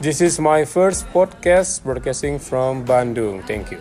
This is my first podcast broadcasting from Bandung. Thank you.